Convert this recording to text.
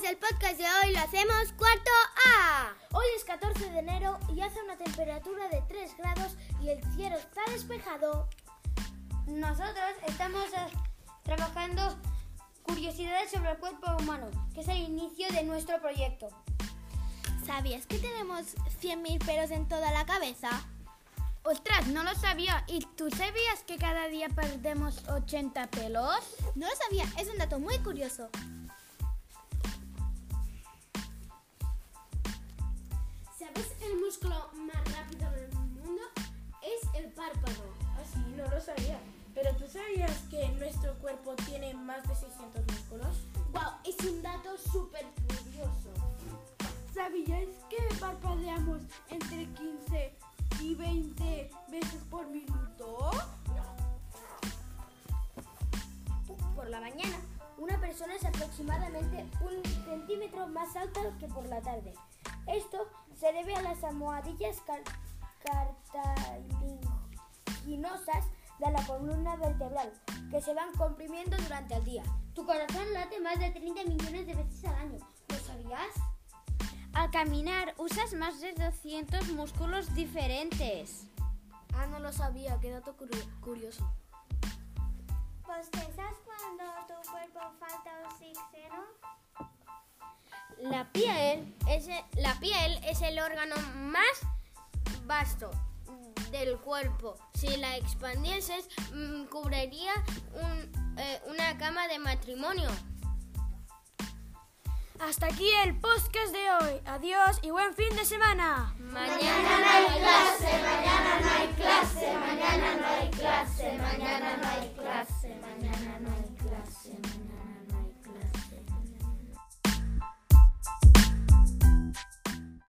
de hoy lo hacemos cuarto A. Hoy es 14 de enero y hace una temperatura de 3 grados y el cielo está despejado. Nosotros estamos eh, trabajando curiosidades sobre el cuerpo humano, que es el inicio de nuestro proyecto. ¿Sabías que tenemos 100.000 pelos en toda la cabeza? Ostras, no lo sabía. ¿Y tú sabías que cada día perdemos 80 pelos? No lo sabía, es un dato muy curioso. Sabías que nuestro cuerpo tiene más de 600 músculos? ¡Wow! Es un dato súper curioso. ¿Sabíais que parpadeamos entre 15 y 20 veces por minuto? Por la mañana, una persona es aproximadamente un centímetro más alta que por la tarde. Esto se debe a las almohadillas car- cartilaginosas de la columna vertebral que se van comprimiendo durante el día. Tu corazón late más de 30 millones de veces al año. ¿Lo sabías? Al caminar usas más de 200 músculos diferentes. Ah, no lo sabía. Qué dato curio- curioso. ¿Bostezas cuando tu cuerpo falta oxígeno? La piel es el, la piel es el órgano más vasto del cuerpo. Si la expandieses, mm, cubriría un- eh, una cama de matrimonio. Hasta aquí el podcast de hoy. Adiós y buen fin de semana. Mañana no hay clase, mañana